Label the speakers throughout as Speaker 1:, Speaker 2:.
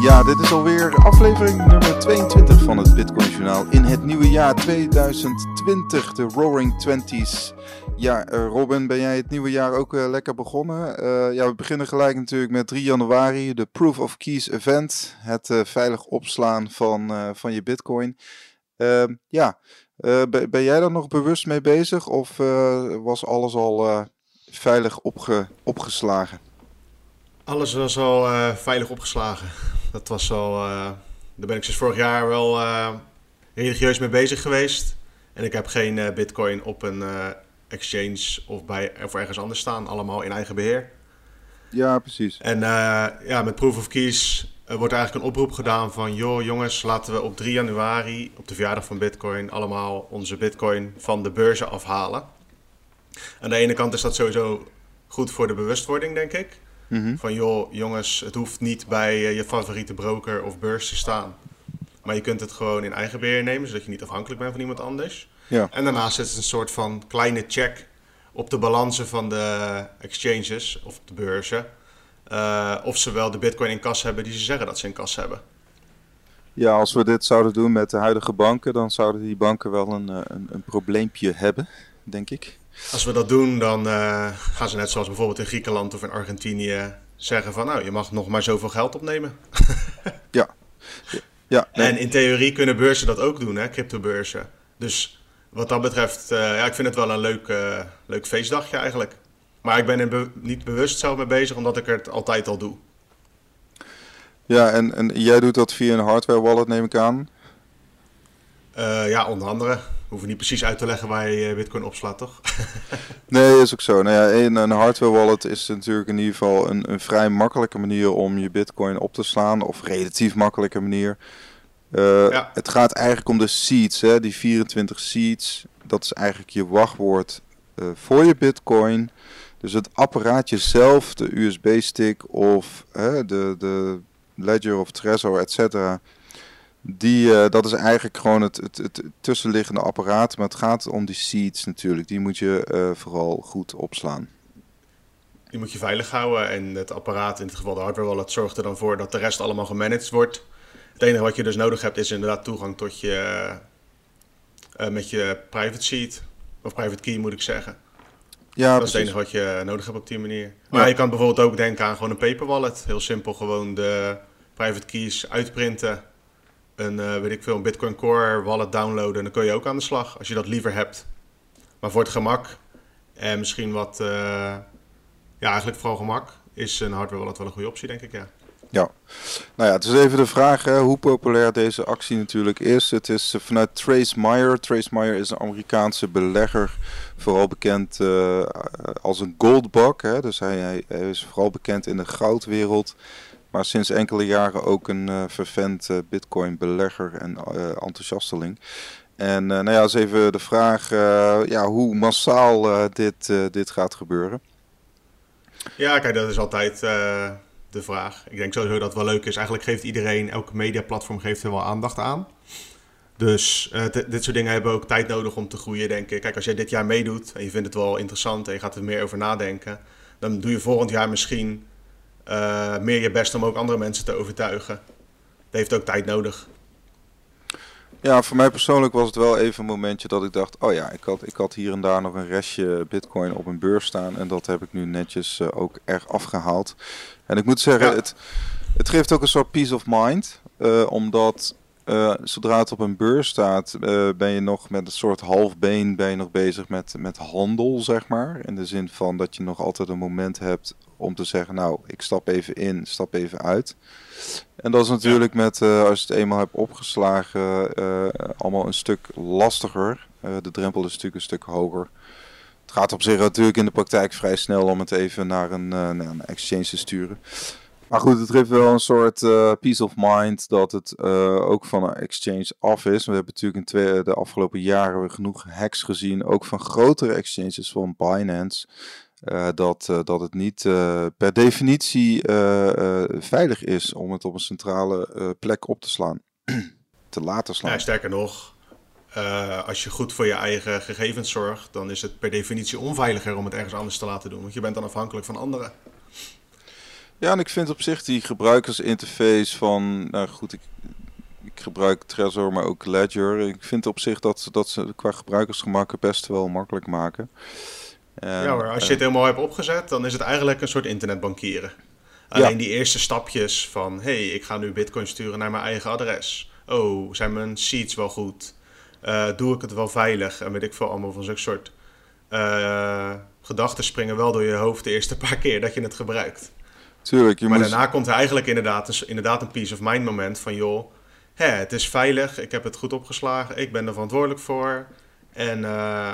Speaker 1: Ja, dit is alweer aflevering nummer 22 van het Bitcoin Journaal in het nieuwe jaar 2020, de Roaring Twenties. Ja, uh, Robin, ben jij het nieuwe jaar ook uh, lekker begonnen? Uh, ja, we beginnen gelijk natuurlijk met 3 januari, de Proof of Keys event, het veilig opslaan van, van je Bitcoin. Ehm, ja, ben, ben, jij daar nog bewust mee bezig of was alles al veilig opge, opgeslagen?
Speaker 2: Alles was al veilig opgeslagen dat was al. Uh, daar ben ik sinds vorig jaar wel uh, religieus mee bezig geweest. En ik heb geen uh, Bitcoin op een exchange of, bij, of ergens anders staan. Allemaal in eigen beheer.
Speaker 1: Ja, precies.
Speaker 2: En ja, met Proof of Keys wordt eigenlijk een oproep gedaan van... joh jongens, laten we op 3 januari, op de verjaardag van Bitcoin... allemaal onze Bitcoin van de beurzen afhalen. Aan de ene kant is dat sowieso goed voor de bewustwording, denk ik. Mhm. Van joh, jongens, het hoeft niet bij eh, je favoriete broker of beurs te staan. Maar je kunt het gewoon in eigen beheer nemen, zodat je niet afhankelijk bent van iemand anders. Ja. En daarnaast is het een soort van kleine check op de balansen van de exchanges of de beurzen. Uh, of ze wel de bitcoin in kas hebben die ze zeggen dat ze in kas hebben.
Speaker 1: Ja, als we dit zouden doen met de huidige banken, dan zouden die banken wel een, eh, een, een probleempje hebben, denk ik.
Speaker 2: Als we dat doen, dan uh, gaan ze net zoals bijvoorbeeld in Griekenland of in Argentinië zeggen van nou, je mag nog maar zoveel geld opnemen.
Speaker 1: ja.
Speaker 2: ja En in theorie kunnen beurzen dat ook doen, hè, cryptobeurzen. Dus wat dat betreft, uh, ja, ik vind het wel een leuk, uh, leuk feestdagje eigenlijk. Maar ik ben er be niet bewust zelf mee bezig, omdat ik het altijd al doe.
Speaker 1: Ja, en, en jij doet dat via een hardware wallet, neem ik aan?
Speaker 2: ja, onder andere hoeven niet precies uit te leggen waar je Bitcoin opslaat, toch?
Speaker 1: nee, is ook zo. Nou ja, een, een hardware wallet is natuurlijk in ieder geval een, een vrij makkelijke manier om je Bitcoin op te slaan, of relatief makkelijke manier. Uh, Het gaat eigenlijk om de seeds, hè, die 24 seeds. Dat is eigenlijk je wachtwoord uh, voor je Bitcoin. Dus het apparaatje zelf, de USB-stick of de, de Ledger of Trezor, et cetera die, uh, dat is eigenlijk gewoon het, het, het, tussenliggende apparaat. Maar het gaat om die seeds natuurlijk. Die moet je uh, vooral goed opslaan.
Speaker 2: Die moet je veilig houden. En het apparaat, in het geval de hardware wallet, zorgt er dan voor dat de rest allemaal gemanaged wordt. Het enige wat je dus nodig hebt is inderdaad toegang tot je... Uh, met je private seed. Of private key moet ik zeggen. Ja, dat is het enige wat je nodig hebt op die manier. Maar ja. je kan bijvoorbeeld ook denken aan gewoon een paper wallet. Heel simpel, gewoon de private keys uitprinten een, uh, weet ik veel, een Bitcoin Core wallet downloaden. En dan kun je ook aan de slag als je dat liever hebt. Maar voor het gemak en misschien wat, uh, ja, eigenlijk vooral gemak, is een hardware wallet wel een goede optie, denk ik, ja.
Speaker 1: Ja, nou ja, het is even de vraag hè, hoe populair deze actie natuurlijk is. Het is vanuit Trace Meyer. Trace Meyer is een Amerikaanse belegger, vooral bekend als een goldbug. Hè, dus hij, hij, is vooral bekend in de goudwereld. Maar sinds enkele jaren ook een uh, vervent uh, bitcoin-belegger en uh, enthousiasteling. En nou ja, is even de vraag ja, hoe massaal dit, dit gaat gebeuren.
Speaker 2: Ja, kijk, dat is altijd de vraag. Ik denk sowieso dat het wel leuk is. Eigenlijk geeft iedereen, elke mediaplatform geeft er wel aandacht aan. Dus dit soort dingen hebben ook tijd nodig om te groeien, denk ik. Kijk, als jij dit jaar meedoet en je vindt het wel interessant en je gaat er meer over nadenken, dan doe je volgend jaar misschien uh, meer je best om ook andere mensen te overtuigen. Dat heeft ook tijd nodig.
Speaker 1: Ja, voor mij persoonlijk was het wel even een momentje dat ik dacht: oh ja, ik had, ik had hier en daar nog een restje Bitcoin op een beurs staan. En dat heb ik nu netjes uh, ook erg afgehaald. En ik moet zeggen, het, het geeft ook een soort peace of mind. Uh, omdat uh, zodra het op een beurs staat, uh, ben je nog met een soort halfbeen ben je nog bezig met, met handel, zeg maar. In de zin van dat je nog altijd een moment hebt om te zeggen, nou, ik stap even in, stap even uit. En dat is natuurlijk met, uh, als je het eenmaal hebt opgeslagen, allemaal een stuk lastiger. de drempel is natuurlijk een stuk hoger. Het gaat op zich natuurlijk in de praktijk vrij snel om het even naar een, een exchange te sturen. Maar goed, het geeft wel een soort peace of mind dat het ook van een exchange af is. We hebben natuurlijk in twee, de afgelopen jaren genoeg hacks gezien, ook van grotere exchanges, van Binance. Uh, dat, dat het niet per definitie veilig is om het op een centrale plek op te slaan. te laten slaan.
Speaker 2: Ja, sterker nog, als je goed voor je eigen gegevens zorgt, dan is het per definitie onveiliger om het ergens anders te laten doen. Want je bent dan afhankelijk van anderen.
Speaker 1: Ja, en ik vind op zich die gebruikersinterface van, nou goed, ik, ik gebruik Trezor, maar ook Ledger. Ik vind op zich dat, dat ze qua gebruikersgemak het best wel makkelijk maken. En,
Speaker 2: ja, maar als je
Speaker 1: eh,
Speaker 2: het helemaal hebt opgezet, dan is het eigenlijk een soort internetbankieren. Alleen die eerste stapjes van, hey, ik ga nu bitcoin sturen naar mijn eigen adres. Oh, zijn mijn seeds wel goed? Eh, doe ik het wel veilig? En weet ik veel allemaal van zulke soort eh, gedachten springen wel door je hoofd de eerste paar keer dat je het gebruikt.
Speaker 1: tuurlijk, je
Speaker 2: maar daarna komt er eigenlijk inderdaad een, inderdaad een peace of mind moment van, joh, hè, het is veilig, ik heb het goed opgeslagen, ik ben er verantwoordelijk voor. En eh,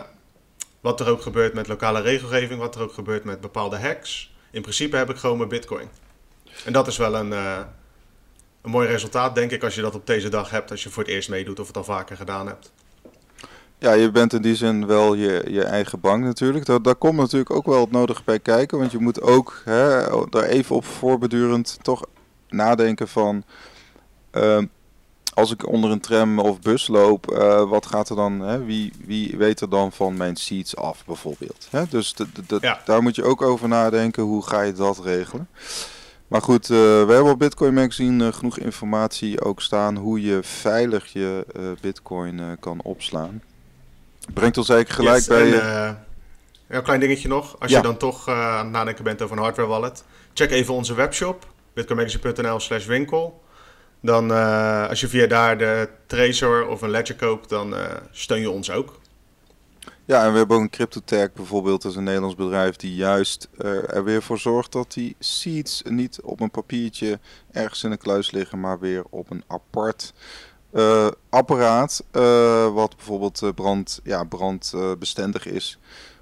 Speaker 2: wat er ook gebeurt met lokale regelgeving, wat er ook gebeurt met bepaalde hacks, in principe heb ik gewoon mijn bitcoin. En dat is wel een, eh, een mooi resultaat, denk ik, als je dat op deze dag hebt, als je voor het eerst meedoet of het al vaker gedaan hebt.
Speaker 1: Ja, je bent in die zin wel je, je eigen bank natuurlijk. Daar, daar komt natuurlijk ook wel het nodige bij kijken. Want je moet ook hè, daar even op voorbedurend toch nadenken van... ehm, als ik onder een tram of bus loop, eh, wat gaat er dan... Hè, wie, wie weet er dan van mijn seats af bijvoorbeeld? Hè? Dus
Speaker 2: Ja.
Speaker 1: daar moet je ook over nadenken. Hoe ga je dat regelen? Maar goed, eh, we hebben op Bitcoin Magazine eh, genoeg informatie ook staan... hoe je veilig je bitcoin kan opslaan. Brengt ons eigenlijk gelijk
Speaker 2: Yes,
Speaker 1: bij...
Speaker 2: en, ja, een klein dingetje nog. Als
Speaker 1: Ja.
Speaker 2: je dan toch aan het nadenken bent over een hardware wallet, check even onze webshop, bitcoinmagazine.nl slash winkel. Dan, eh, als je via daar de Trezor of een Ledger koopt, dan eh, steun je ons ook.
Speaker 1: Ja, en we hebben ook een CryptoTag bijvoorbeeld, dat is een Nederlands bedrijf die juist eh, er weer voor zorgt dat die seeds niet op een papiertje ergens in een kluis liggen, maar weer op een apart apparaat, wat bijvoorbeeld brand, ja, brandbestendig is.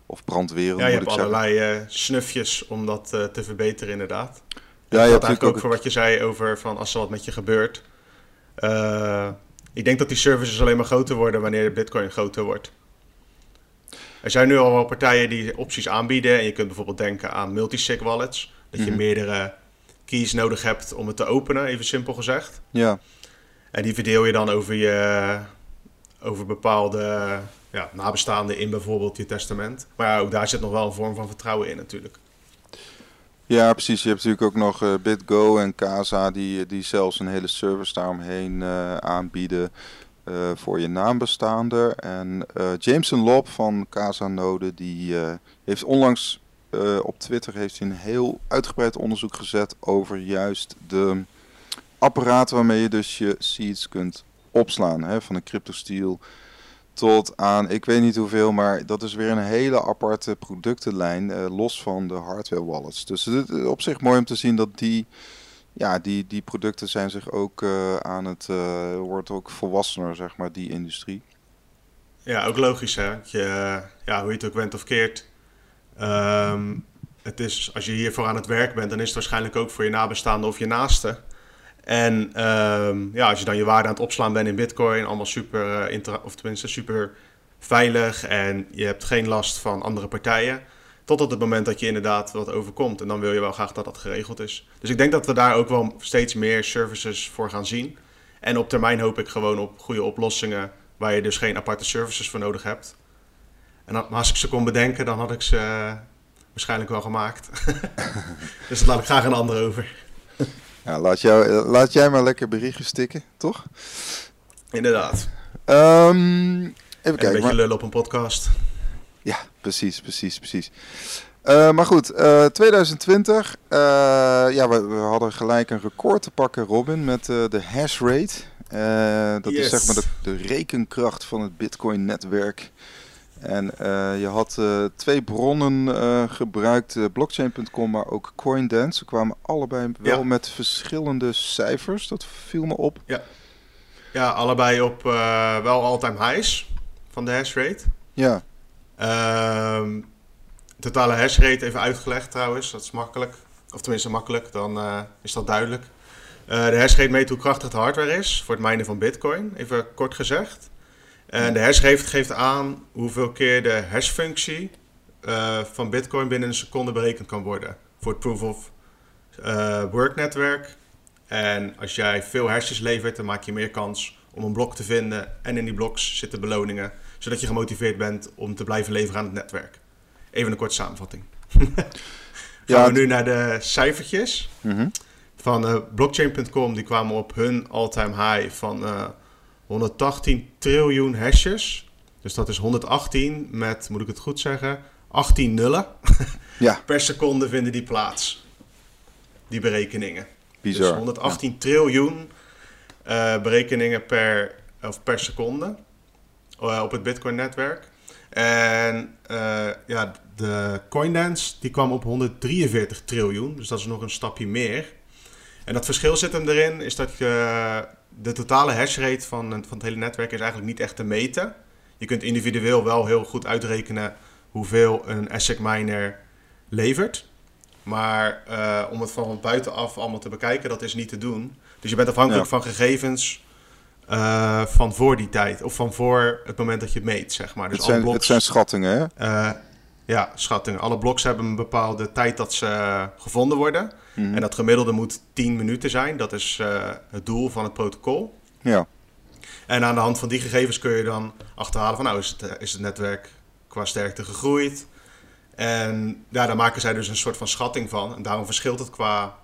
Speaker 1: Of brandwerend
Speaker 2: Ja, je
Speaker 1: moet
Speaker 2: hebt allerlei snufjes om dat te verbeteren inderdaad.
Speaker 1: Ja,
Speaker 2: dat
Speaker 1: hebt
Speaker 2: eigenlijk ook voor wat je zei over van als er wat met je gebeurt. Eh, ik denk dat die services alleen maar groter worden wanneer bitcoin groter wordt. Er zijn nu al wel partijen die opties aanbieden. En je kunt bijvoorbeeld denken aan multisig wallets. Dat je
Speaker 1: Mhm.
Speaker 2: meerdere keys nodig hebt om het te openen, even simpel gezegd.
Speaker 1: Ja,
Speaker 2: En die verdeel je dan over, je, over bepaalde ja, nabestaanden in bijvoorbeeld je testament. Maar ja, ook daar zit nog wel een vorm van vertrouwen in natuurlijk.
Speaker 1: Ja, precies. Je hebt natuurlijk ook nog eh, BitGo en Casa die, die zelfs een hele service daaromheen eh, aanbieden eh, voor je naambestaander. En eh, Jameson Lob van Casa Node die eh, heeft onlangs eh, op Twitter heeft een heel uitgebreid onderzoek gezet over juist de apparaten waarmee je dus je seeds kunt opslaan. Hè, van een CryptoSteel tot aan, ik weet niet hoeveel, maar dat is weer een hele aparte productenlijn, eh, los van de hardware wallets. Dus het is op zich mooi om te zien dat die, ja, die, die producten zijn zich ook eh, aan het, eh, wordt ook volwassener, zeg maar, die industrie.
Speaker 2: Ja, ook logisch hè. Je, ja, hoe je het ook went of keert. Ehm, het is, als je hiervoor aan het werk bent, dan is het waarschijnlijk ook voor je nabestaanden of je naasten. En ehm, ja, als je dan je waarde aan het opslaan bent in bitcoin, allemaal super, eh, of tenminste super veilig en je hebt geen last van andere partijen. Tot op het moment dat je inderdaad wat overkomt. En dan wil je wel graag dat dat geregeld is. Dus ik denk dat we daar ook wel steeds meer services voor gaan zien. En op termijn hoop ik gewoon op goede oplossingen waar je dus geen aparte services voor nodig hebt. En als ik ze kon bedenken, dan had ik ze eh, waarschijnlijk wel gemaakt. dus daar laat ik graag een ander over.
Speaker 1: Ja, laat, jou, eh, laat jij maar lekker berichtjes stikken, toch?
Speaker 2: Inderdaad.
Speaker 1: Ehm, even
Speaker 2: En een
Speaker 1: kijken.
Speaker 2: beetje
Speaker 1: maar-
Speaker 2: lullen op een podcast.
Speaker 1: Ja, precies, precies, precies. Eh, maar goed, eh, 2020. eh, ja, we, we hadden gelijk een record te pakken, Robin, met eh, de hash rate. Eh, dat is zeg maar de, de rekenkracht van het Bitcoin-netwerk. En eh, je had eh, twee bronnen eh, gebruikt, blockchain.com, maar ook Coindance. Ze kwamen allebei wel
Speaker 2: Ja.
Speaker 1: met verschillende cijfers. Dat viel me op.
Speaker 2: Ja, allebei op wel all-time highs van de hash rate.
Speaker 1: Ja,
Speaker 2: Ehm, totale hash rate even uitgelegd trouwens, dat is makkelijk. Of tenminste makkelijk, dan is dat duidelijk. De hash rate meet hoe krachtig de hardware is voor het minen van bitcoin, even kort gezegd. En de hash rate geeft aan hoeveel keer de hashfunctie eh, van bitcoin binnen een seconde berekend kan worden. Voor het proof of eh, work netwerk. En als jij veel hashes levert, dan maak je meer kans om een blok te vinden. En in die bloks zitten beloningen zodat je gemotiveerd bent om te blijven leveren aan het netwerk. Even een korte samenvatting. Gaan
Speaker 1: Ja,
Speaker 2: we nu naar de cijfertjes.
Speaker 1: Mhm.
Speaker 2: Van eh, blockchain.com, die kwamen op hun all-time high van 118 triljoen hashes. Dus dat is 118 met, moet ik het goed zeggen, 18 nullen.
Speaker 1: Ja,
Speaker 2: Per seconde vinden die plaats. Die berekeningen.
Speaker 1: bizar.
Speaker 2: Dus 118 triljoen eh, berekeningen per, of per seconde eh, op het Bitcoin-netwerk. En eh, ja, de Coindance die kwam op 143 triljoen, dus dat is nog een stapje meer. En dat verschil zit hem erin, is dat je de totale hashrate van, van het hele netwerk is eigenlijk niet echt te meten. Je kunt individueel wel heel goed uitrekenen hoeveel een ASIC miner levert. Maar eh, om het van buitenaf allemaal te bekijken, dat is niet te doen. Dus je bent afhankelijk
Speaker 1: Ja.
Speaker 2: van gegevens eh, van voor die tijd. Of van voor het moment dat je het meet, zeg maar. Dus
Speaker 1: het, zijn, het zijn schattingen, hè?
Speaker 2: eh, ja, schattingen. Alle bloks hebben een bepaalde tijd dat ze eh, gevonden worden.
Speaker 1: Mhm.
Speaker 2: En dat gemiddelde moet 10 minuten zijn. Dat is eh, het doel van het protocol.
Speaker 1: Ja,
Speaker 2: En aan de hand van die gegevens kun je dan achterhalen van... nou, is het, eh, is het netwerk qua sterkte gegroeid? En ja, daar maken zij dus een soort van schatting van. En daarom verschilt het qua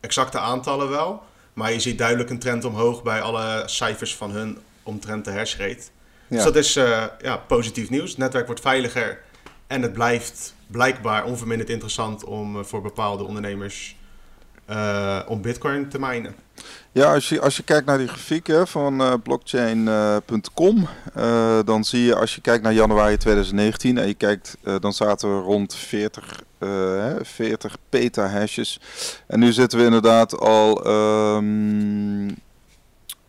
Speaker 2: exacte aantallen wel. Maar je ziet duidelijk een trend omhoog bij alle cijfers van hun omtrent de hashrate. Dus
Speaker 1: Ja.
Speaker 2: dat is ja, positief nieuws. Het netwerk wordt veiliger en het blijft blijkbaar onverminderd interessant om eh, voor bepaalde ondernemers eh, om bitcoin te minen.
Speaker 1: Ja, als je, als je kijkt naar die grafieken van eh, blockchain.com, dan zie je als je kijkt naar januari 2019 en je kijkt, dan zaten we rond 40, eh, hè, 40 petahashes. En nu zitten we inderdaad al, ehm,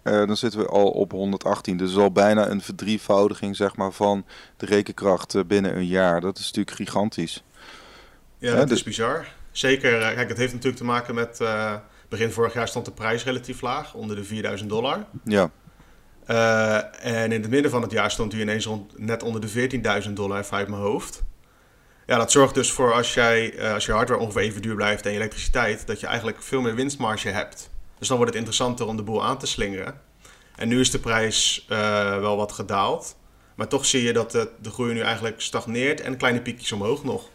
Speaker 1: eh, dan zitten we al op 118. Dus al bijna een verdrievoudiging zeg maar, van de rekenkracht eh, binnen een jaar. Dat is natuurlijk gigantisch.
Speaker 2: Ja, dat
Speaker 1: dus-
Speaker 2: is bizar. Zeker, eh, kijk, het heeft natuurlijk te maken met... begin vorig jaar stond de prijs relatief laag, onder de 4000 dollar.
Speaker 1: Ja,
Speaker 2: en in het midden van het jaar stond hij ineens rond, net onder de 14.000 dollar, even uit mijn hoofd. Ja, dat zorgt dus voor als, jij, als je hardware ongeveer even duur blijft en je elektriciteit, dat je eigenlijk veel meer winstmarge hebt. Dus dan wordt het interessanter om de boel aan te slingeren. En nu is de prijs eh, wel wat gedaald. Maar toch zie je dat de, de groei nu eigenlijk stagneert en kleine piekjes omhoog nog.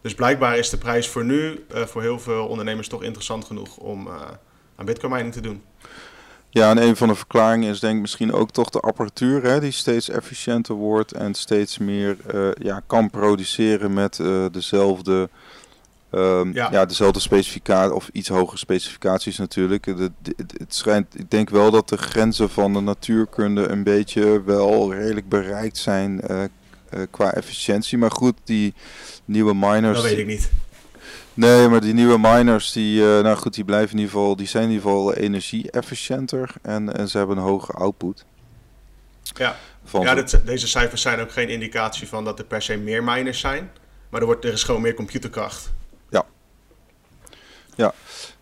Speaker 2: Dus blijkbaar is de prijs voor nu eh, voor heel veel ondernemers toch interessant genoeg om eh, aan bitcoin mining te doen.
Speaker 1: Ja, en een van de verklaringen is denk ik misschien ook toch de apparatuur, hè, die steeds efficiënter wordt en steeds meer ja, kan produceren met dezelfde, ehm,
Speaker 2: Ja.
Speaker 1: ja. dezelfde specificatie of iets hogere specificaties natuurlijk. De, de- het, schijnt, ik denk wel dat de grenzen van de natuurkunde een beetje wel redelijk bereikt zijn eh, eh, qua efficiëntie. Maar goed, die nieuwe miners.
Speaker 2: Dat weet ik niet.
Speaker 1: Nee, maar die nieuwe miners, die, eh, nou goed, die blijven in ieder geval, die zijn in ieder geval energie-efficiënter en, en ze hebben een hoge output.
Speaker 2: Ja.
Speaker 1: Van
Speaker 2: Ja, dit, deze cijfers zijn ook geen indicatie van dat er per se meer miners zijn. Maar er, wordt, er is gewoon meer computerkracht.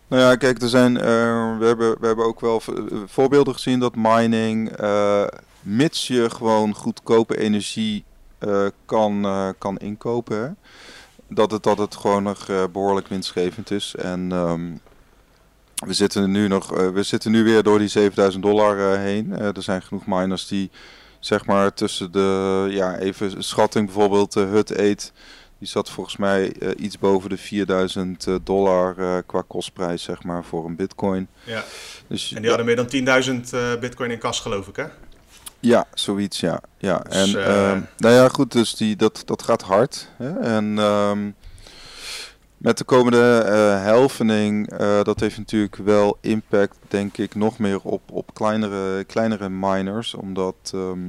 Speaker 1: Nou ja, kijk, er zijn, eh, we, hebben, we hebben ook wel voorbeelden gezien dat mining, eh, mits je gewoon goedkope energie eh, kan, kan inkopen, dat, het, dat het gewoon nog eh, behoorlijk winstgevend is. En ehm, we, zitten nu nog, we zitten nu weer door die 7000 dollar heen. Er zijn genoeg miners die zeg maar tussen de, ja, even schatting bijvoorbeeld, de Hut 8 die zat volgens mij eh, iets boven de 4000 eh, dollar eh, qua kostprijs, zeg maar, voor een bitcoin.
Speaker 2: Ja.
Speaker 1: Dus
Speaker 2: En die hadden meer dan 10.000 eh, bitcoin in kas, geloof ik, hè?
Speaker 1: ja, zoiets, ja. ja.
Speaker 2: Dus,
Speaker 1: en,
Speaker 2: eh,
Speaker 1: ehm, nou ja, goed, dus die, dat, dat gaat hard. Hè? En ehm, met de komende helvening, dat heeft natuurlijk wel impact, denk ik, nog meer op, op kleinere, kleinere miners, omdat... ehm,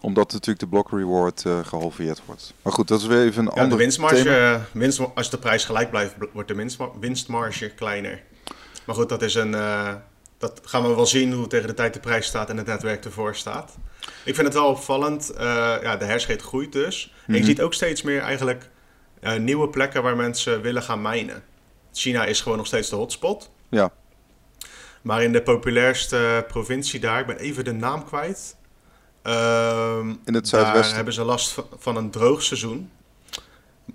Speaker 1: omdat natuurlijk de block reward eh, gehalveerd wordt. Maar goed, dat is weer even een
Speaker 2: Ja, de
Speaker 1: ander
Speaker 2: winstmarge,
Speaker 1: thema.
Speaker 2: eh, winst, als de prijs gelijk blijft, bl- wordt de winstma- winstmarge kleiner. Maar goed, dat is een... eh, dat gaan we wel zien hoe tegen de tijd de prijs staat en het netwerk ervoor staat. Ik vind het wel opvallend. ja, de hashrate groeit dus. En je
Speaker 1: Mhm.
Speaker 2: ziet ook steeds meer eigenlijk nieuwe plekken waar mensen willen gaan mijnen. China is gewoon nog steeds de hotspot.
Speaker 1: Ja.
Speaker 2: Maar in de populairste provincie daar, ik ben even de naam kwijt. Ehm,
Speaker 1: In het
Speaker 2: Daar
Speaker 1: zuidwesten.
Speaker 2: hebben ze last van, een droog seizoen.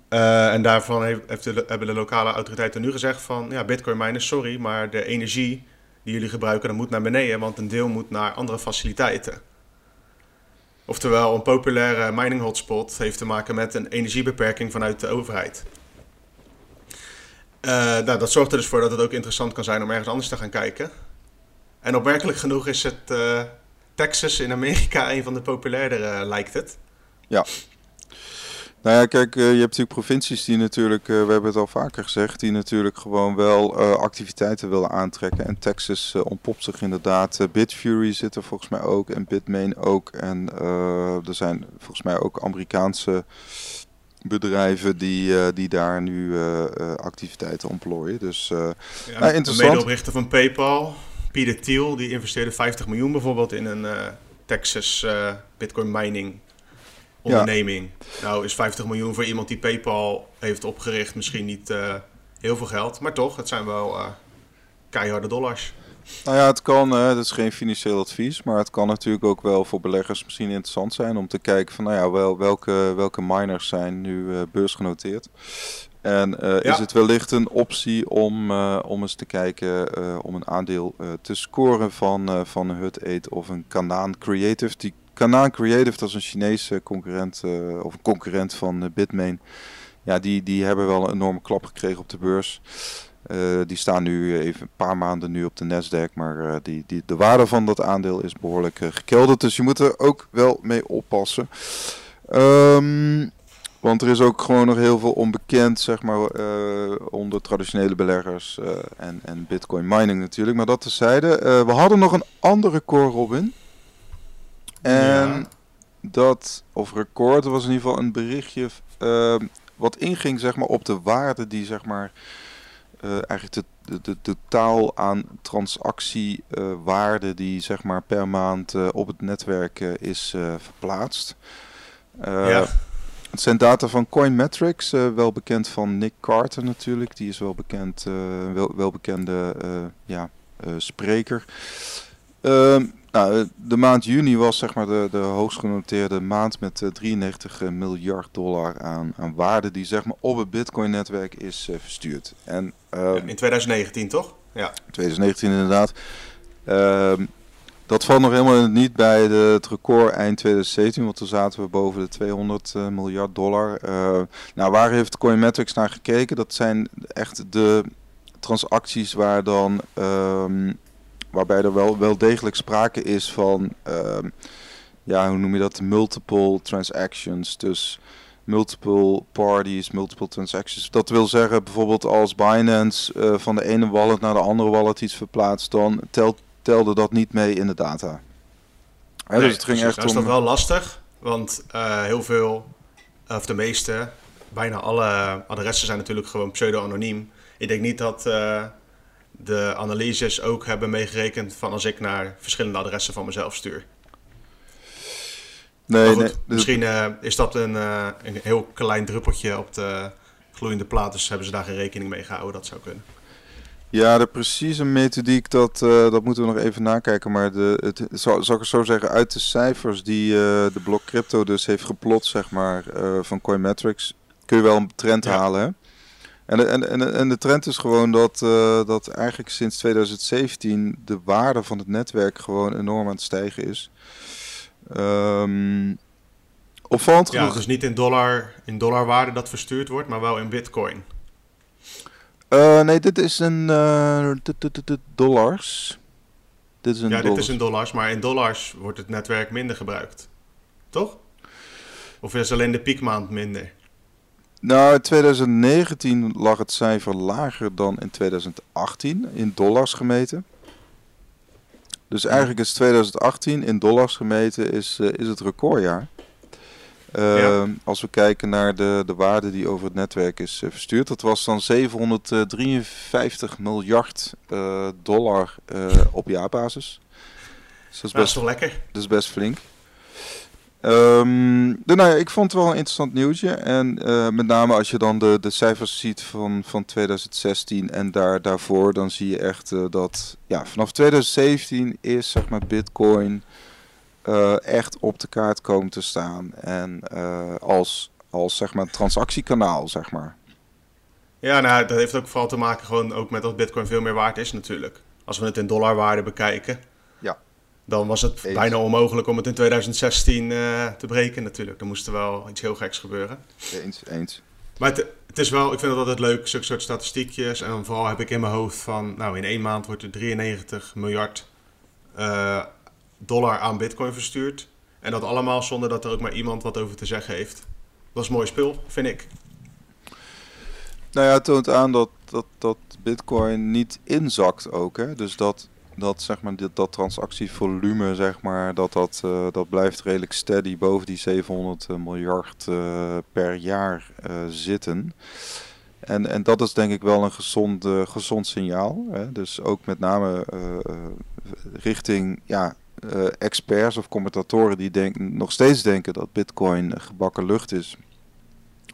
Speaker 2: Eh, en daarvan heeft, heeft de, hebben de lokale autoriteiten nu gezegd van... Ja, bitcoin miners, sorry, maar de energie die jullie gebruiken... dat moet naar beneden, want een deel moet naar andere faciliteiten. Oftewel, een populaire mining hotspot heeft te maken met een energiebeperking vanuit de overheid. nou, dat zorgt er dus voor dat het ook interessant kan zijn om ergens anders te gaan kijken. En opmerkelijk genoeg is het Texas in Amerika een van de populairdere, lijkt het.
Speaker 1: Ja. Nou ja, kijk, je hebt natuurlijk provincies die natuurlijk, we hebben het al vaker gezegd, die natuurlijk gewoon wel activiteiten willen aantrekken. En Texas ontpopt zich inderdaad. Bitfury zit er volgens mij ook en Bitmain ook. En er zijn volgens mij ook Amerikaanse bedrijven die, die daar nu activiteiten ontplooien. Dus ja, nou, interessant. De
Speaker 2: medeoprichter van PayPal, Peter Thiel, die investeerde 50 miljoen bijvoorbeeld in een Texas Bitcoin mining onderneming. Nou is 50 miljoen voor iemand die PayPal heeft opgericht misschien niet uh, heel veel geld. Maar toch, het zijn wel keiharde dollars.
Speaker 1: Nou ja, het kan, uh, dat is geen financieel advies, maar het kan natuurlijk ook wel voor beleggers misschien interessant zijn om te kijken van nou ja, wel, welke, welke miners zijn nu beursgenoteerd. En ja. is het wellicht een optie om, om eens te kijken om een aandeel te scoren van, van Hut 8 of een Kanaan Creative. Die Kanaan Creative, dat is een Chinese concurrent, of een concurrent van Bitmain. Ja, die, die hebben wel een enorme klap gekregen op de beurs. Die staan nu even een paar maanden nu op de Nasdaq, maar die, die, de waarde van dat aandeel is behoorlijk gekelderd. Dus je moet er ook wel mee oppassen. Um, want er is ook gewoon nog heel veel onbekend, zeg maar, onder traditionele beleggers en, en bitcoin mining natuurlijk. Maar dat tezijde. we hadden nog een andere core, Robin. En dat, of record, was in ieder geval een berichtje uh, wat inging zeg maar, op de waarde die zeg maar, uh, eigenlijk de, de, de, totaal aan transactiewaarde uh, die zeg maar, per maand uh, op het netwerk is verplaatst. ja. Het zijn data van Coinmetrics, wel bekend van Nick Carter natuurlijk. Die is wel bekend, wel, wel bekende ja, spreker. Ehm, nou, de maand juni was zeg maar de, de hoogst genoteerde maand met 93 eh, miljard dollar aan, aan waarde die zeg maar op het Bitcoin-netwerk is uh, verstuurd. En,
Speaker 2: uh, in 2019 toch?
Speaker 1: Ja. 2019 inderdaad. Ehm, dat valt nog helemaal niet bij het record eind 2017, want toen zaten we boven de 200 uh, miljard dollar. nou, waar heeft Coinmetrics naar gekeken? Dat zijn echt de transacties waar dan ehm, waarbij er wel, wel degelijk sprake is van, uh, ja, hoe noem je dat, multiple transactions. Dus multiple parties, multiple transactions. Dat wil zeggen bijvoorbeeld als Binance uh, van de ene wallet naar de andere wallet iets verplaatst, dan telt, telde dat niet mee in de data.
Speaker 2: Hè, nee, dus het ging echt dat is dat wel lastig, want uh, heel veel, of de meeste, bijna alle adressen zijn natuurlijk gewoon pseudo-anoniem. Ik denk niet dat uh, de analyses ook hebben meegerekend van als ik naar verschillende adressen van mezelf stuur. Nee, goed, nee. Misschien uh, is dat een, een heel klein druppeltje op de gloeiende plaat, dus hebben ze daar geen rekening mee gehouden. Dat zou kunnen.
Speaker 1: Ja, de precieze methodiek, dat, uh, dat moeten we nog even nakijken. Maar de, het, zal, zal ik het zo zeggen, uit de cijfers die de blok crypto dus heeft geplot, zeg maar, van Coinmetrics, kun je wel een trend ja. halen. Hè? En, en, en, en de trend is gewoon dat, uh, dat eigenlijk sinds 2017 de waarde van het netwerk gewoon enorm aan het stijgen is. Um, opvallend
Speaker 2: ja, genoeg... dus niet in, dollar, in dollarwaarde dat verstuurd wordt, maar wel in bitcoin.
Speaker 1: Uh, nee, dit is een uh, dollars.
Speaker 2: Dit is een ja, dollars. dit is in dollars, maar in dollars wordt het netwerk minder gebruikt. Toch? Of is alleen de piekmaand minder?
Speaker 1: Nou, in 2019 lag het cijfer lager dan in 2018 in dollars gemeten. Dus eigenlijk is 2018 in dollars gemeten is, uh, is het recordjaar. Uh, ja. Als we kijken naar de, de waarde die over het netwerk is uh, verstuurd. Dat was dan 753 miljard uh, dollar op jaarbasis.
Speaker 2: Dus dat is best, wel lekker.
Speaker 1: Dat is best flink. Um, nou ja, ik vond het wel een interessant nieuwtje. En met name als je dan de, de cijfers ziet van, van 2016 en daar, daarvoor, dan zie je echt dat ja, vanaf 2017 is zeg maar Bitcoin uh, echt op de kaart komen te staan. En als, als zeg maar transactiekanaal, zeg maar.
Speaker 2: Ja, nou, dat heeft ook vooral te maken gewoon ook met dat Bitcoin veel meer waard is natuurlijk. Als we het in dollarwaarde bekijken. Dan was het bijna onmogelijk om het in 2016 uh, eh, te breken natuurlijk. Er moest er wel iets heel geks gebeuren.
Speaker 1: Eens, eens.
Speaker 2: Maar het, Het is wel, ik vind het altijd leuk, zulke soort statistiekjes. En vooral heb ik in mijn hoofd van, nou in één maand wordt er 93 miljard uh, dollar aan bitcoin verstuurd. En dat allemaal zonder dat er ook maar iemand wat over te zeggen heeft. Dat is mooi spul, vind ik.
Speaker 1: Nou ja, het toont aan dat, dat, dat bitcoin niet inzakt ook. Hè? Dus dat, dat, zeg maar, dat, dat transactievolume, zeg maar, dat, dat, uh, dat blijft redelijk steady boven die 700 eh, miljard uh, per jaar zitten. En, en dat is denk ik wel een gezond, gezond signaal. Hè? Dus ook met name richting ja, experts of commentatoren die denken, nog steeds denken dat bitcoin gebakken lucht is.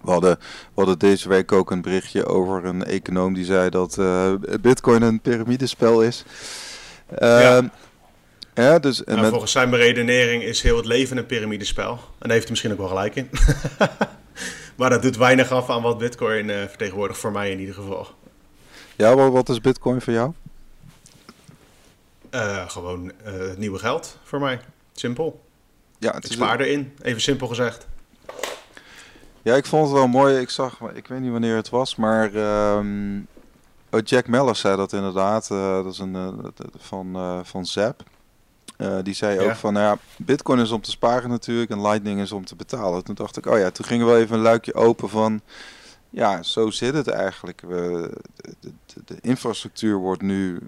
Speaker 1: We hadden, we hadden deze week ook een berichtje over een econoom die zei dat bitcoin een piramidespel is.
Speaker 2: Uh, ja. dus, en nou, Volgens zijn beredenering is heel het leven een piramidespel. En daar heeft hij misschien ook wel gelijk in. maar dat doet weinig af aan wat Bitcoin uh, vertegenwoordigt, voor mij in ieder geval.
Speaker 1: Ja, wat, wat is Bitcoin voor jou?
Speaker 2: Uh, gewoon het nieuwe geld voor mij. Simpel. Ja, het ik spaar erin, even simpel gezegd.
Speaker 1: Ja, ik vond het wel mooi. Ik zag, ik weet niet wanneer het was, maar uh, Oh, Jack Mellers zei dat inderdaad. Uh, dat is een van, van Zap. die zei ook van, nou ja, Bitcoin is om te sparen natuurlijk en Lightning is om te betalen. Toen dacht ik, oh ja, toen ging wel even een luikje open van, ja, zo zit het eigenlijk. We, de, de, de, infrastructuur wordt nu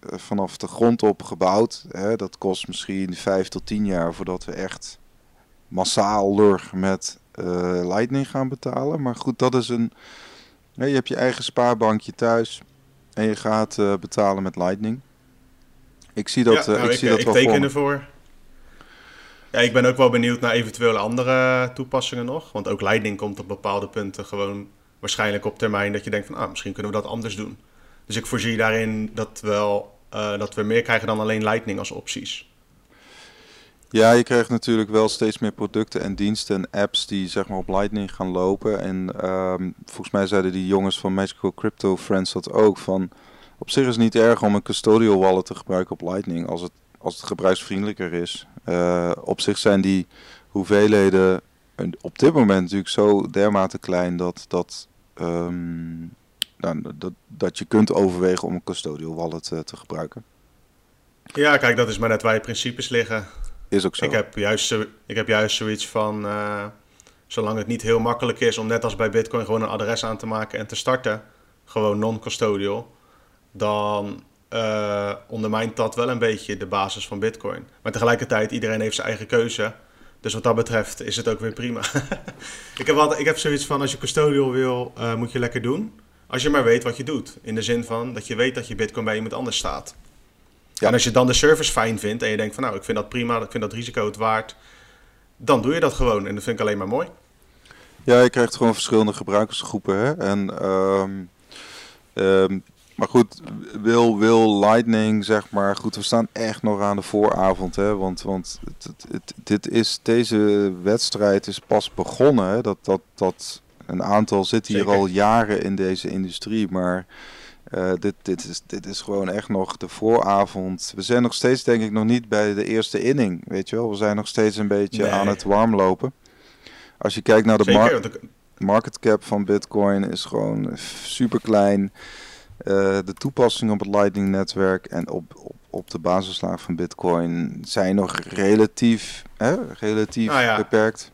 Speaker 1: vanaf de grond op gebouwd. Hè. Dat kost misschien vijf tot tien jaar voordat we echt massaal lurg met Lightning gaan betalen. Maar goed, dat is een. je hebt je eigen spaarbankje thuis. En je gaat uh, betalen met Lightning. Ik zie dat, ja, nou, ik, zie dat
Speaker 2: ik
Speaker 1: wel
Speaker 2: teken ervoor. Ja, ik ben ook wel benieuwd naar eventuele andere toepassingen nog. Want ook Lightning komt op bepaalde punten gewoon waarschijnlijk op termijn dat je denkt van ah, misschien kunnen we dat anders doen. Dus ik voorzie daarin dat, wel, uh, dat we meer krijgen dan alleen Lightning als opties.
Speaker 1: Ja, je krijgt natuurlijk wel steeds meer producten en diensten en apps die zeg maar op Lightning gaan lopen. En um, volgens mij zeiden die jongens van Magical Crypto Friends dat ook. Van, op zich is het niet erg om een custodial wallet te gebruiken op Lightning als het, als het gebruiksvriendelijker is. Uh, op zich zijn die hoeveelheden op dit moment natuurlijk zo dermate klein dat, dat, um, nou, dat, dat je kunt overwegen om een custodial wallet uh, te gebruiken.
Speaker 2: Ja, kijk, dat is maar net waar je principes liggen.
Speaker 1: Is ook zo.
Speaker 2: Ik heb juist, ik heb juist zoiets van, uh, zolang het niet heel makkelijk is om net als bij Bitcoin gewoon een adres aan te maken en te starten, gewoon non-custodial, dan uh, ondermijnt dat wel een beetje de basis van Bitcoin. Maar tegelijkertijd, iedereen heeft zijn eigen keuze. Dus wat dat betreft is het ook weer prima. ik, heb altijd, ik heb zoiets van, als je custodial wil, uh, moet je lekker doen. Als je maar weet wat je doet. In de zin van dat je weet dat je Bitcoin bij iemand anders staat. En als je dan de service fijn vindt en je denkt van nou, ik vind dat prima, ik vind dat risico het waard, dan doe je dat gewoon. En dat vind ik alleen maar mooi.
Speaker 1: Ja, je krijgt gewoon verschillende gebruikersgroepen. Hè? En, um, um, maar goed, wil, wil Lightning, zeg maar, goed, we staan echt nog aan de vooravond. Hè? Want, want het, het, dit is, deze wedstrijd is pas begonnen. Hè? Dat, dat, dat, een aantal zit hier al jaren in deze industrie, maar uh, dit, dit, is, dit is gewoon echt nog de vooravond. We zijn nog steeds, denk ik, nog niet bij de eerste inning. Weet je wel, we zijn nog steeds een beetje nee. aan het warmlopen. Als je kijkt naar de mar market cap van Bitcoin, is gewoon super klein. Uh, de toepassingen op het Lightning-netwerk en op, op, op de basislaag van Bitcoin zijn nog relatief, hè, relatief nou ja. beperkt.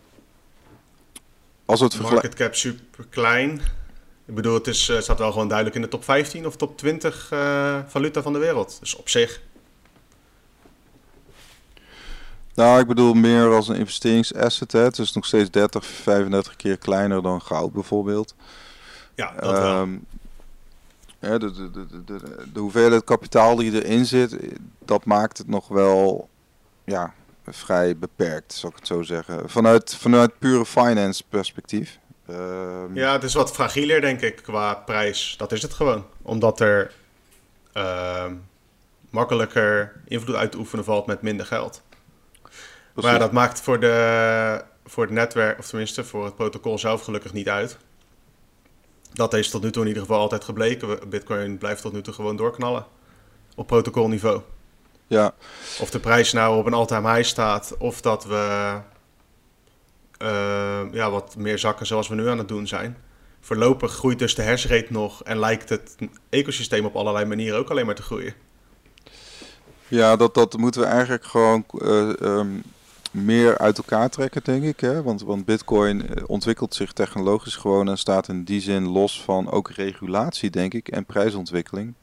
Speaker 2: Als het market cap super klein. Ik bedoel, het, is, het staat wel gewoon duidelijk in de top 15 of top 20 uh, valuta van de wereld. Dus op zich.
Speaker 1: Nou, ik bedoel meer als een investeringsasset. Hè. Het is nog steeds 30, 35 keer kleiner dan goud bijvoorbeeld.
Speaker 2: Ja, dat wel. Um,
Speaker 1: de, de, de, de, de hoeveelheid kapitaal die erin zit, dat maakt het nog wel ja, vrij beperkt, zou ik het zo zeggen. Vanuit, vanuit pure finance perspectief.
Speaker 2: Um... Ja, het is wat fragieler, denk ik, qua prijs. Dat is het gewoon. Omdat er uh, makkelijker invloed uit te oefenen valt met minder geld. Precies. Maar dat maakt voor, de, voor het netwerk, of tenminste voor het protocol zelf gelukkig niet uit. Dat is tot nu toe in ieder geval altijd gebleken. Bitcoin blijft tot nu toe gewoon doorknallen. Op protocolniveau.
Speaker 1: Ja.
Speaker 2: Of de prijs nou op een all-time high staat, of dat we uh, ja, wat meer zakken zoals we nu aan het doen zijn. voorlopig groeit dus de hashrate nog en lijkt het ecosysteem op allerlei manieren ook alleen maar te groeien.
Speaker 1: Ja, dat, dat moeten we eigenlijk gewoon uh, um, meer uit elkaar trekken, denk ik. Hè? Want, want Bitcoin eh, ontwikkelt zich technologisch gewoon en staat in die zin los van ook regulatie, denk ik, en prijsontwikkeling.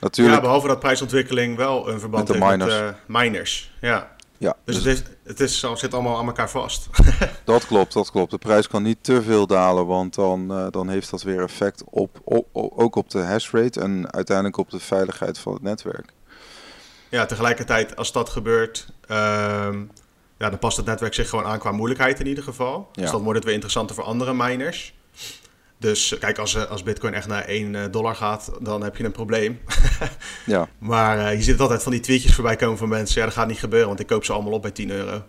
Speaker 2: Natuurlijk, ja, behalve dat prijsontwikkeling wel een verband heeft met miners. Met, uh, miners. Ja. Ja, dus, dus, het, is, het is, zit allemaal aan elkaar vast.
Speaker 1: dat klopt, dat klopt. De prijs kan niet te veel dalen, want dan, uh, dan heeft dat weer effect op, op, ook op de hashrate en uiteindelijk op de veiligheid van het netwerk.
Speaker 2: Ja, tegelijkertijd als dat gebeurt, uh, ja, dan past het netwerk zich gewoon aan qua moeilijkheid in ieder geval. Ja. Dus dan wordt het weer interessanter voor andere miners. Dus kijk, als, eh, als Bitcoin echt naar 1 eh, dollar gaat, dan heb je een probleem. ja. Maar uh, je ziet altijd van die tweetjes voorbij komen van mensen. Ja, dat gaat niet gebeuren, want ik koop ze allemaal op bij 10 euro.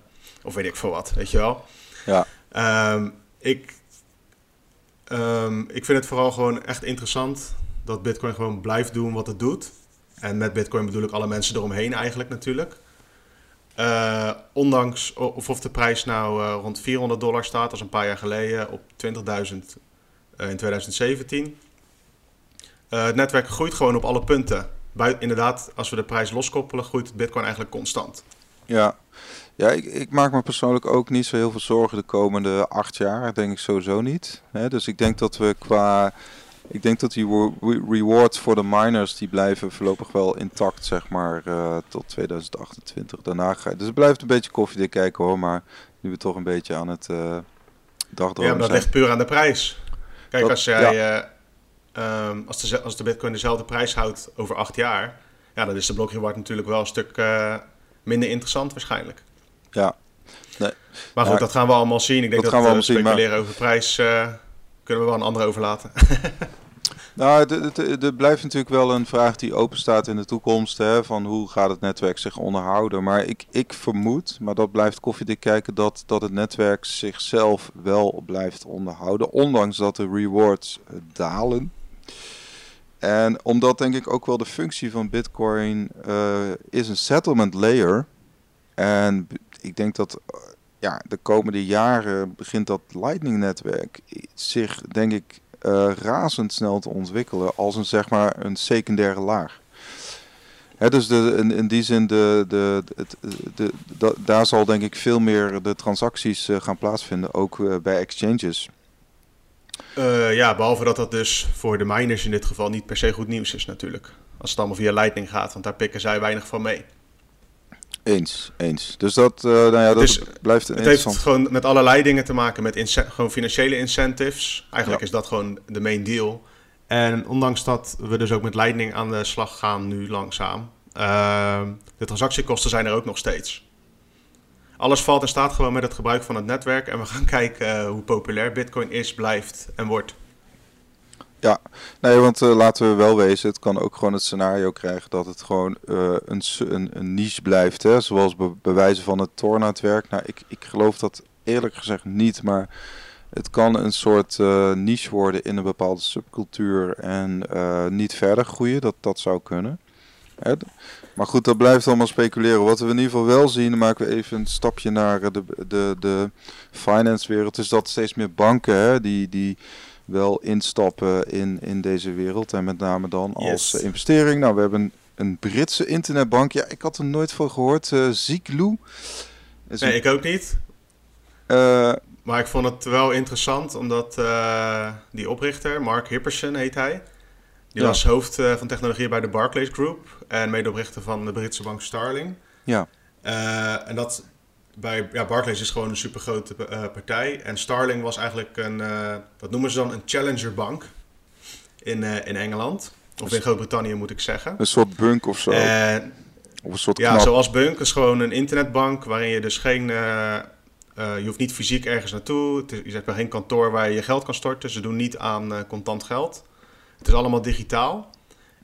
Speaker 2: Of weet ik veel wat, weet je wel. Ja. Um, ik, um, ik vind het vooral gewoon echt interessant dat Bitcoin gewoon blijft doen wat het doet. En met Bitcoin bedoel ik alle mensen eromheen eigenlijk natuurlijk. Uh, ondanks of, of de prijs nou uh, rond 400 dollar staat, als een paar jaar geleden, op 20.000 uh, in 2017. het netwerk groeit gewoon op alle punten. Bui inderdaad, als we de prijs loskoppelen, groeit Bitcoin eigenlijk constant.
Speaker 1: Ja, ja ik, ik, maak me persoonlijk ook niet zo heel veel zorgen de komende acht jaar. Denk ik sowieso niet. Dus ik denk dat we qua ik denk dat die rewards voor de miners die blijven voorlopig wel intact, zeg maar, uh, tot 2028. Daarna ga je. Dus het blijft een beetje koffiedik kijken hoor, maar nu we toch een beetje aan het uh, dagdromen
Speaker 2: Ja, maar dat ligt puur aan de prijs. Kijk, als jij, uh, um, als, de, als de bitcoin dezelfde prijs houdt over acht jaar, ja, dan is de reward natuurlijk wel een stuk uh, minder interessant waarschijnk.
Speaker 1: Ja. Nee.
Speaker 2: Maar goed, dat gaan we allemaal zien. Ik denk dat, dat we speculeren maar... over prijs kunnen we wel een andere overlaten.
Speaker 1: Nou, er blijft natuurlijk wel een vraag die open staat in de toekomst. Hè, van hoe gaat het netwerk zich onderhouden. Maar ik, ik vermoed, maar dat blijft koffiedik kijken, dat, dat het netwerk zichzelf wel blijft onderhouden. Ondanks dat de rewards eh, dalen. En omdat denk ik ook wel de functie van Bitcoin uh, is een settlement layer. En ik denk dat ja, de komende jaren begint dat Lightning-netwerk zich, denk ik, uh, razendsnel te ontwikkelen als een, zeg maar, een secundaire laag. Hè, dus de, in, in, die zin, de, de, de, de, daar zal denk ik veel meer de transacties uh, gaan plaatsvinden, ook uh, bij exchanges.
Speaker 2: ja, behalve dat dat dus voor de miners in dit geval niet per se goed nieuws is natuurlijk. Als het allemaal via Lightning gaat, want daar pikken zij weinig van mee.
Speaker 1: Eens, eens. Dus dat, uh, nou ja, dat blijft
Speaker 2: Het heeft gewoon met allerlei dingen te maken, met gewoon financiële incentives. Eigenlijk is dat gewoon de main deal. En ondanks dat we dus ook met Lightning aan de slag gaan nu langzaam, uh, de transactiekosten zijn er ook nog steeds. Alles valt en staat gewoon met het gebruik van het netwerk. En we gaan kijken uh, hoe populair Bitcoin is, blijft en wordt.
Speaker 1: Ja, nee, want uh, laten we wel wezen, het kan ook gewoon het scenario krijgen dat het gewoon uh, een, een, een, niche blijft. Hè? Zoals be bewijzen van het Tor-netwerk. Nou, ik, ik geloof dat eerlijk gezegd niet, maar het kan een soort uh, niche worden in een bepaalde subcultuur en niet verder groeien. Dat, dat zou kunnen. Hè? Maar goed, dat blijft allemaal speculeren. Wat we in ieder geval wel zien, maken we even een stapje naar de, de, de finance wereld, is dat steeds meer banken, hè, die... die wel instappen in, in deze wereld. En met name dan als eh, investering. Nou, we hebben een Britse internetbank. Ja, ik had er nooit van gehoord. Uh, Ziglu.
Speaker 2: Nee, ik ook niet. Uh, maar ik vond het wel interessant, omdat uh, die oprichter, Mark Hipperson heet hij. Die was hoofd van technologie bij de Barclays Group. En medeoprichter van de Britse bank Starling.
Speaker 1: Ja.
Speaker 2: en dat bij ja, Barclays is gewoon een supergrote uh, partij. En Starling was eigenlijk een, uh, wat noemen ze dan, een challengerbank in, uh, in Engeland. Of in Groot-Brittannië moet ik zeggen.
Speaker 1: Een soort bunk of zo.
Speaker 2: of een soort ja, zoals Bunk is gewoon een internetbank waarin je dus geen... je hoeft niet fysiek ergens naartoe. Is, je hebt geen kantoor waar je je geld kan storten. Ze doen niet aan contant geld. Het is allemaal digitaal.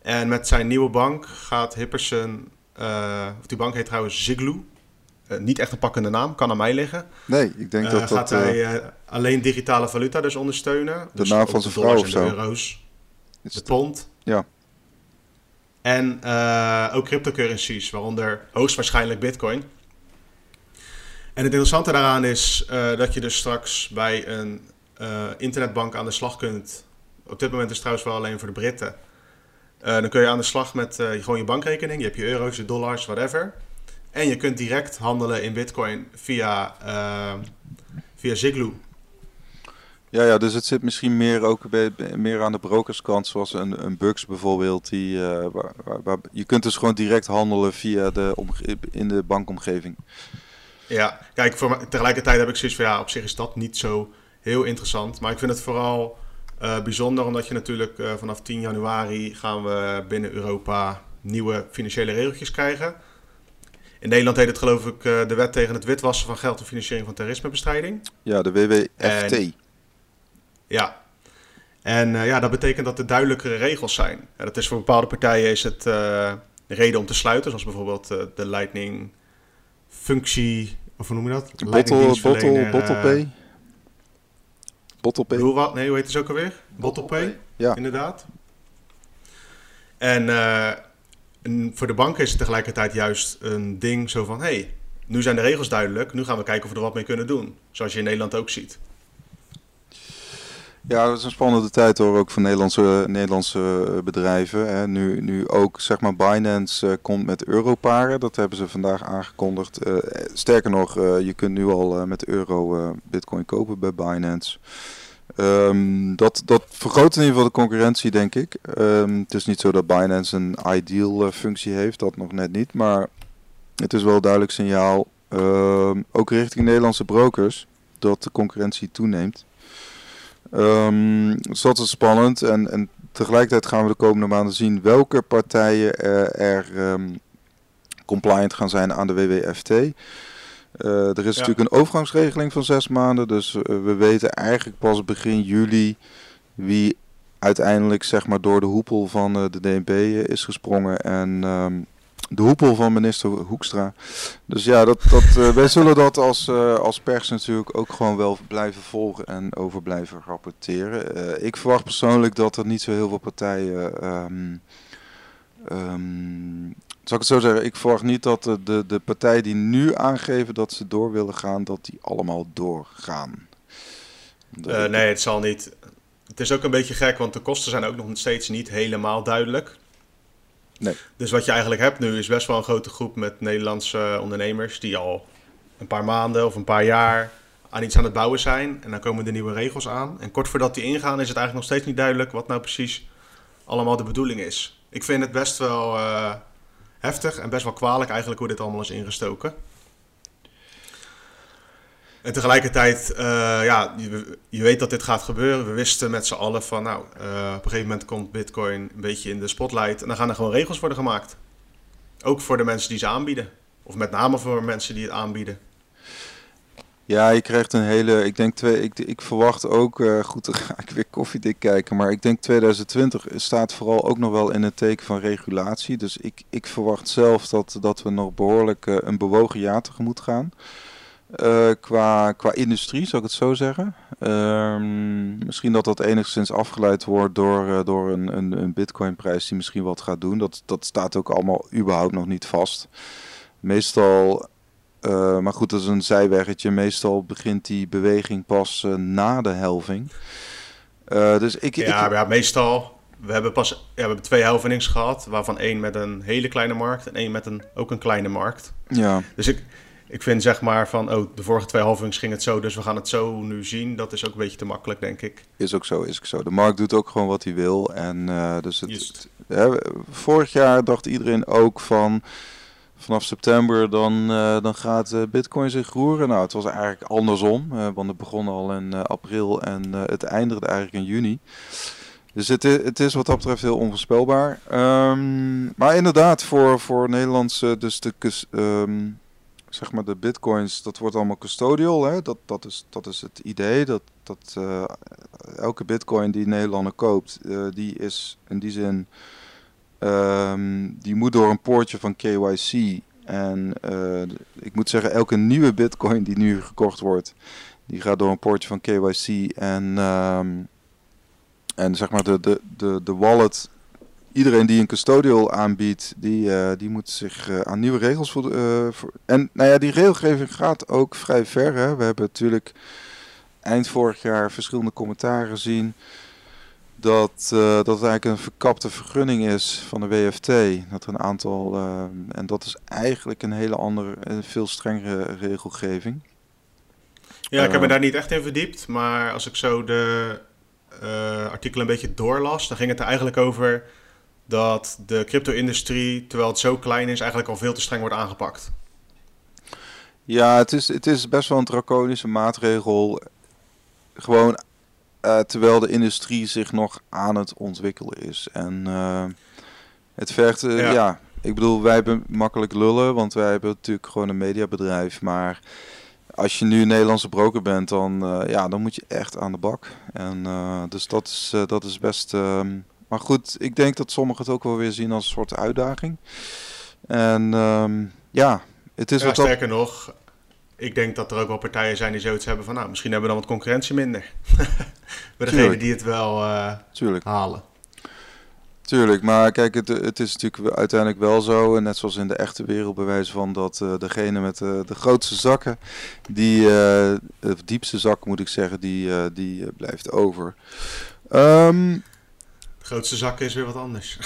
Speaker 2: En met zijn nieuwe bank gaat Hipperson... of die bank heet trouwens Ziglu. Uh, niet echt een pakkende naam, kan aan mij liggen.
Speaker 1: Nee, ik denk uh, dat
Speaker 2: gaat
Speaker 1: dat...
Speaker 2: hij uh, alleen digitale valuta dus ondersteunen.
Speaker 1: De
Speaker 2: dus
Speaker 1: naam van zijn vrouw of zo.
Speaker 2: De euro's, de pond.
Speaker 1: Ja.
Speaker 2: En ook cryptocurrencies, waaronder hoogstwaarschijnlijk bitcoin. En het interessante daaraan is dat je dus straks bij een internetbank aan de slag kunt. Op dit moment is het trouwens wel alleen voor de Britten. dan kun je aan de slag met gewoon je bankrekening. Je hebt je euro's, je dollars, whatever. En je kunt direct handelen in bitcoin via, via Ziglu.
Speaker 1: Ja, ja, dus het zit misschien meer, ook bij, meer aan de brokerskant, zoals een, een Bugs bijvoorbeeld. Die, uh, waar, waar, je kunt dus gewoon direct handelen via de in de bankomgeving.
Speaker 2: Ja, kijk, voor, tegelijkertijd heb ik zoiets van ja, op zich is dat niet zo heel interessant. Maar ik vind het vooral uh, bijzonder omdat je natuurlijk uh, vanaf 10 januari gaan we binnen Europa nieuwe financiële regeltjes krijgen. In Nederland heet het geloof ik de wet tegen het witwassen van geld en financiering van terrorismebestrijding.
Speaker 1: Ja, de WWFT.
Speaker 2: Ja. En uh, ja, dat betekent dat er duidelijkere regels zijn. Ja, dat is voor bepaalde partijen is het uh, reden om te sluiten, zoals bijvoorbeeld uh, de Lightning functie, of hoe noem je dat?
Speaker 1: Bottle, bottle, bottle pay. Bottle pay.
Speaker 2: Hoe, wat? Nee, hoe heet het ook alweer? Bottle pay,
Speaker 1: ja.
Speaker 2: inderdaad. En, en, voor de banken is het tegelijkertijd juist een ding zo van... hey, nu zijn de regels duidelijk, nu gaan we kijken of we er wat mee kunnen doen. Zoals je in Nederland ook ziet.
Speaker 1: Ja, dat is een spannende tijd hoor, ook voor Nederlandse, Nederlandse bedrijven. Hè. Nu, nu ook zeg maar Binance uh, komt met europaren, dat hebben ze vandaag aangekondigd. Uh, sterker nog, je kunt nu al met euro bitcoin kopen bij Binance. Um, dat, dat vergroot in ieder geval de concurrentie, denk ik. Um, het is niet zo dat Binance een ideal functie heeft, dat nog net niet. Maar het is wel een duidelijk signaal, um, ook richting Nederlandse brokers, dat de concurrentie toeneemt. Dus dat is spannend. En, en tegelijkertijd gaan we de komende maanden zien welke partijen er, er compliant gaan zijn aan de WWFT. Uh, er is ja. natuurlijk een overgangsregeling van zes maanden. Dus uh, we weten eigenlijk pas begin juli wie uiteindelijk zeg maar, door de hoepel van uh, de DNB is gesprongen. En um, de hoepel van minister Hoekstra. Dus ja, dat, dat, wij zullen dat als, als pers natuurlijk ook gewoon wel blijven volgen en over blijven rapporteren. Ik verwacht persoonlijk dat er niet zo heel veel partijen. Um, um, zal ik het zo zeggen? Ik verwacht niet dat de, de, de partijen die nu aangeven dat ze door willen gaan, dat die allemaal doorgaan.
Speaker 2: nee, het zal niet. Het is ook een beetje gek, want de kosten zijn ook nog steeds niet helemaal duidelijk.
Speaker 1: Nee.
Speaker 2: Dus wat je eigenlijk hebt nu is best wel een grote groep met Nederlandse ondernemers die al een paar maanden of een paar jaar aan iets aan het bouwen zijn. En dan komen de nieuwe regels aan. En kort voordat die ingaan is het eigenlijk nog steeds niet duidelijk wat nou precies allemaal de bedoeling is. Ik vind het best wel uh, heftig en best wel kwalijk eigenlijk hoe dit allemaal is ingestoken. En tegelijkertijd, uh, ja, je, weet dat dit gaat gebeuren. We wisten met z'n allen van, nou, uh, op een gegeven moment komt Bitcoin een beetje in de spotlight. En dan gaan er gewoon regels worden gemaakt. Ook voor de mensen die ze aanbieden. Of met name voor mensen die het aanbieden.
Speaker 1: Ja, je krijgt een hele. Ik denk twee. Ik, ik verwacht ook. Uh, goed, dan ga ik weer koffiedik kijken. Maar ik denk 2020 staat vooral ook nog wel in het teken van regulatie. Dus ik, ik verwacht zelf dat, dat we nog behoorlijk uh, een bewogen jaar tegemoet gaan. Uh, qua, qua industrie, zou ik het zo zeggen. Uh, misschien dat dat enigszins afgeleid wordt door, door een, een, een bitcoinprijs die misschien wat gaat doen. Dat, dat staat ook allemaal überhaupt nog niet vast. Meestal, uh, maar goed, dat is een zijweggetje. Meestal begint die beweging pas na de helving. dus ik,
Speaker 2: ja,
Speaker 1: ik...
Speaker 2: ja, meestal. We hebben pas ja, we hebben twee helvings gehad, waarvan één met een hele kleine markt en één met een, ook een kleine markt.
Speaker 1: Ja.
Speaker 2: Dus ik, ik vind zeg maar van, oh, de vorige twee halvings ging het zo, dus we gaan het zo nu zien. Dat is ook een beetje te makkelijk, denk ik.
Speaker 1: Is ook zo, is ook zo. De markt doet ook gewoon wat hij wil. En uh, dus het, het hè, vorig jaar dacht iedereen ook van, vanaf september dan, uh, dan gaat uh, Bitcoin zich roeren. Nou, het was eigenlijk andersom, want het begon al in april en het eindigde eigenlijk in juni. Dus het, het, is wat dat betreft heel onvoorspelbaar. Um, maar inderdaad, voor, voor Nederlandse, dus de um, zeg maar de bitcoins, dat wordt allemaal custodial. Hè? Dat, dat, is, dat is het idee. Dat, dat elke bitcoin die Nederlander koopt, die is in die zin, um, die moet door een poortje van KYC. En uh, ik moet zeggen, elke nieuwe bitcoin die nu gekocht wordt, die gaat door een poortje van KYC. En, um, en zeg maar de, de, de, de wallet iedereen die een custodial aanbiedt, die, uh, die moet zich uh, aan nieuwe regels voor, En nou ja, die regelgeving gaat ook vrij ver. Hè. We hebben natuurlijk eind vorig jaar verschillende commentaren zien dat, uh, dat het eigenlijk een verkapte vergunning is van de WFT. Dat er een aantal, uh, en dat is eigenlijk een hele andere, en veel strengere regelgeving.
Speaker 2: Ja, ik heb me daar niet echt in verdiept, maar als ik zo de artikelen een beetje doorlas, dan ging het er eigenlijk over dat de crypto-industrie, terwijl het zo klein is, eigenlijk al veel te streng wordt aangepakt.
Speaker 1: Ja, het is, het is best wel een draconische maatregel. Gewoon uh, terwijl de industrie zich nog aan het ontwikkelen is. En uh, het vergt, uh, ja. ja. ik bedoel, wij hebben makkelijk lullen, want wij hebben natuurlijk gewoon een mediabedrijf. Maar als je nu een Nederlandse broker bent, dan, ja, dan moet je echt aan de bak. En dus dat is, dat is best. Ehm, maar goed, ik denk dat sommigen het ook wel weer zien als een soort uitdaging. En um, ja, het is
Speaker 2: ja, wat sterker nog, ik denk dat er ook wel partijen zijn die zoiets hebben van, nou, misschien hebben we dan wat concurrentie minder. Bij degene die het wel uh,
Speaker 1: Tuurlijk.
Speaker 2: halen.
Speaker 1: Tuurlijk, maar kijk, het, het is natuurlijk uiteindelijk wel zo, net zoals in de echte wereld bewijs van dat uh, degene met uh, de grootste zakken, die, de diepste zak moet ik zeggen, die, die blijft over. Um,
Speaker 2: de grootste zakken is weer wat anders.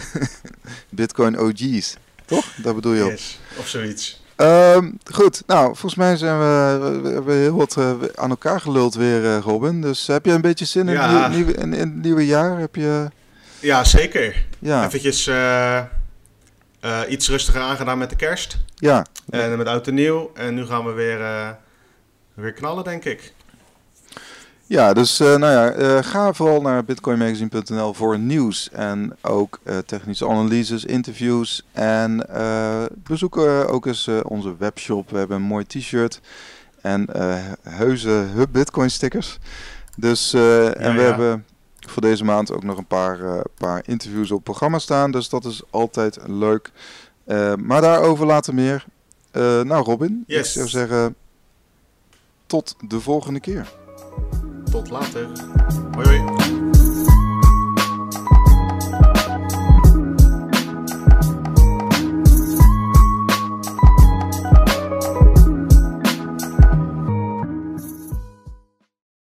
Speaker 1: Bitcoin OG's, toch? Dat bedoel je
Speaker 2: yes, of zoiets.
Speaker 1: Um, goed, nou, volgens mij zijn we, we heel wat uh, aan elkaar geluld weer, uh, Robin. Dus heb je een beetje zin in, ja. het nieuwe, in, in, het nieuwe jaar? Heb je...
Speaker 2: Ja, zeker. Ja. Eventjes uh, iets rustiger aangedaan met de kerst.
Speaker 1: Ja.
Speaker 2: En met oud en nieuw. En nu gaan we weer, weer knallen, denk ik.
Speaker 1: Ja, dus uh, nou ja, uh, ga vooral naar bitcoinmagazine.nl voor nieuws en ook uh, technische analyses, interviews. En bezoek ook eens onze webshop. We hebben een mooi t-shirt en heuse hub bitcoin stickers. Dus, ja, en we ja. hebben voor deze maand ook nog een paar, paar interviews op programma staan. Dus dat is altijd leuk. maar daarover later meer. nou Robin,
Speaker 2: yes.
Speaker 1: ik zou zeggen tot de volgende keer.
Speaker 2: Tot later. Hoi hoi.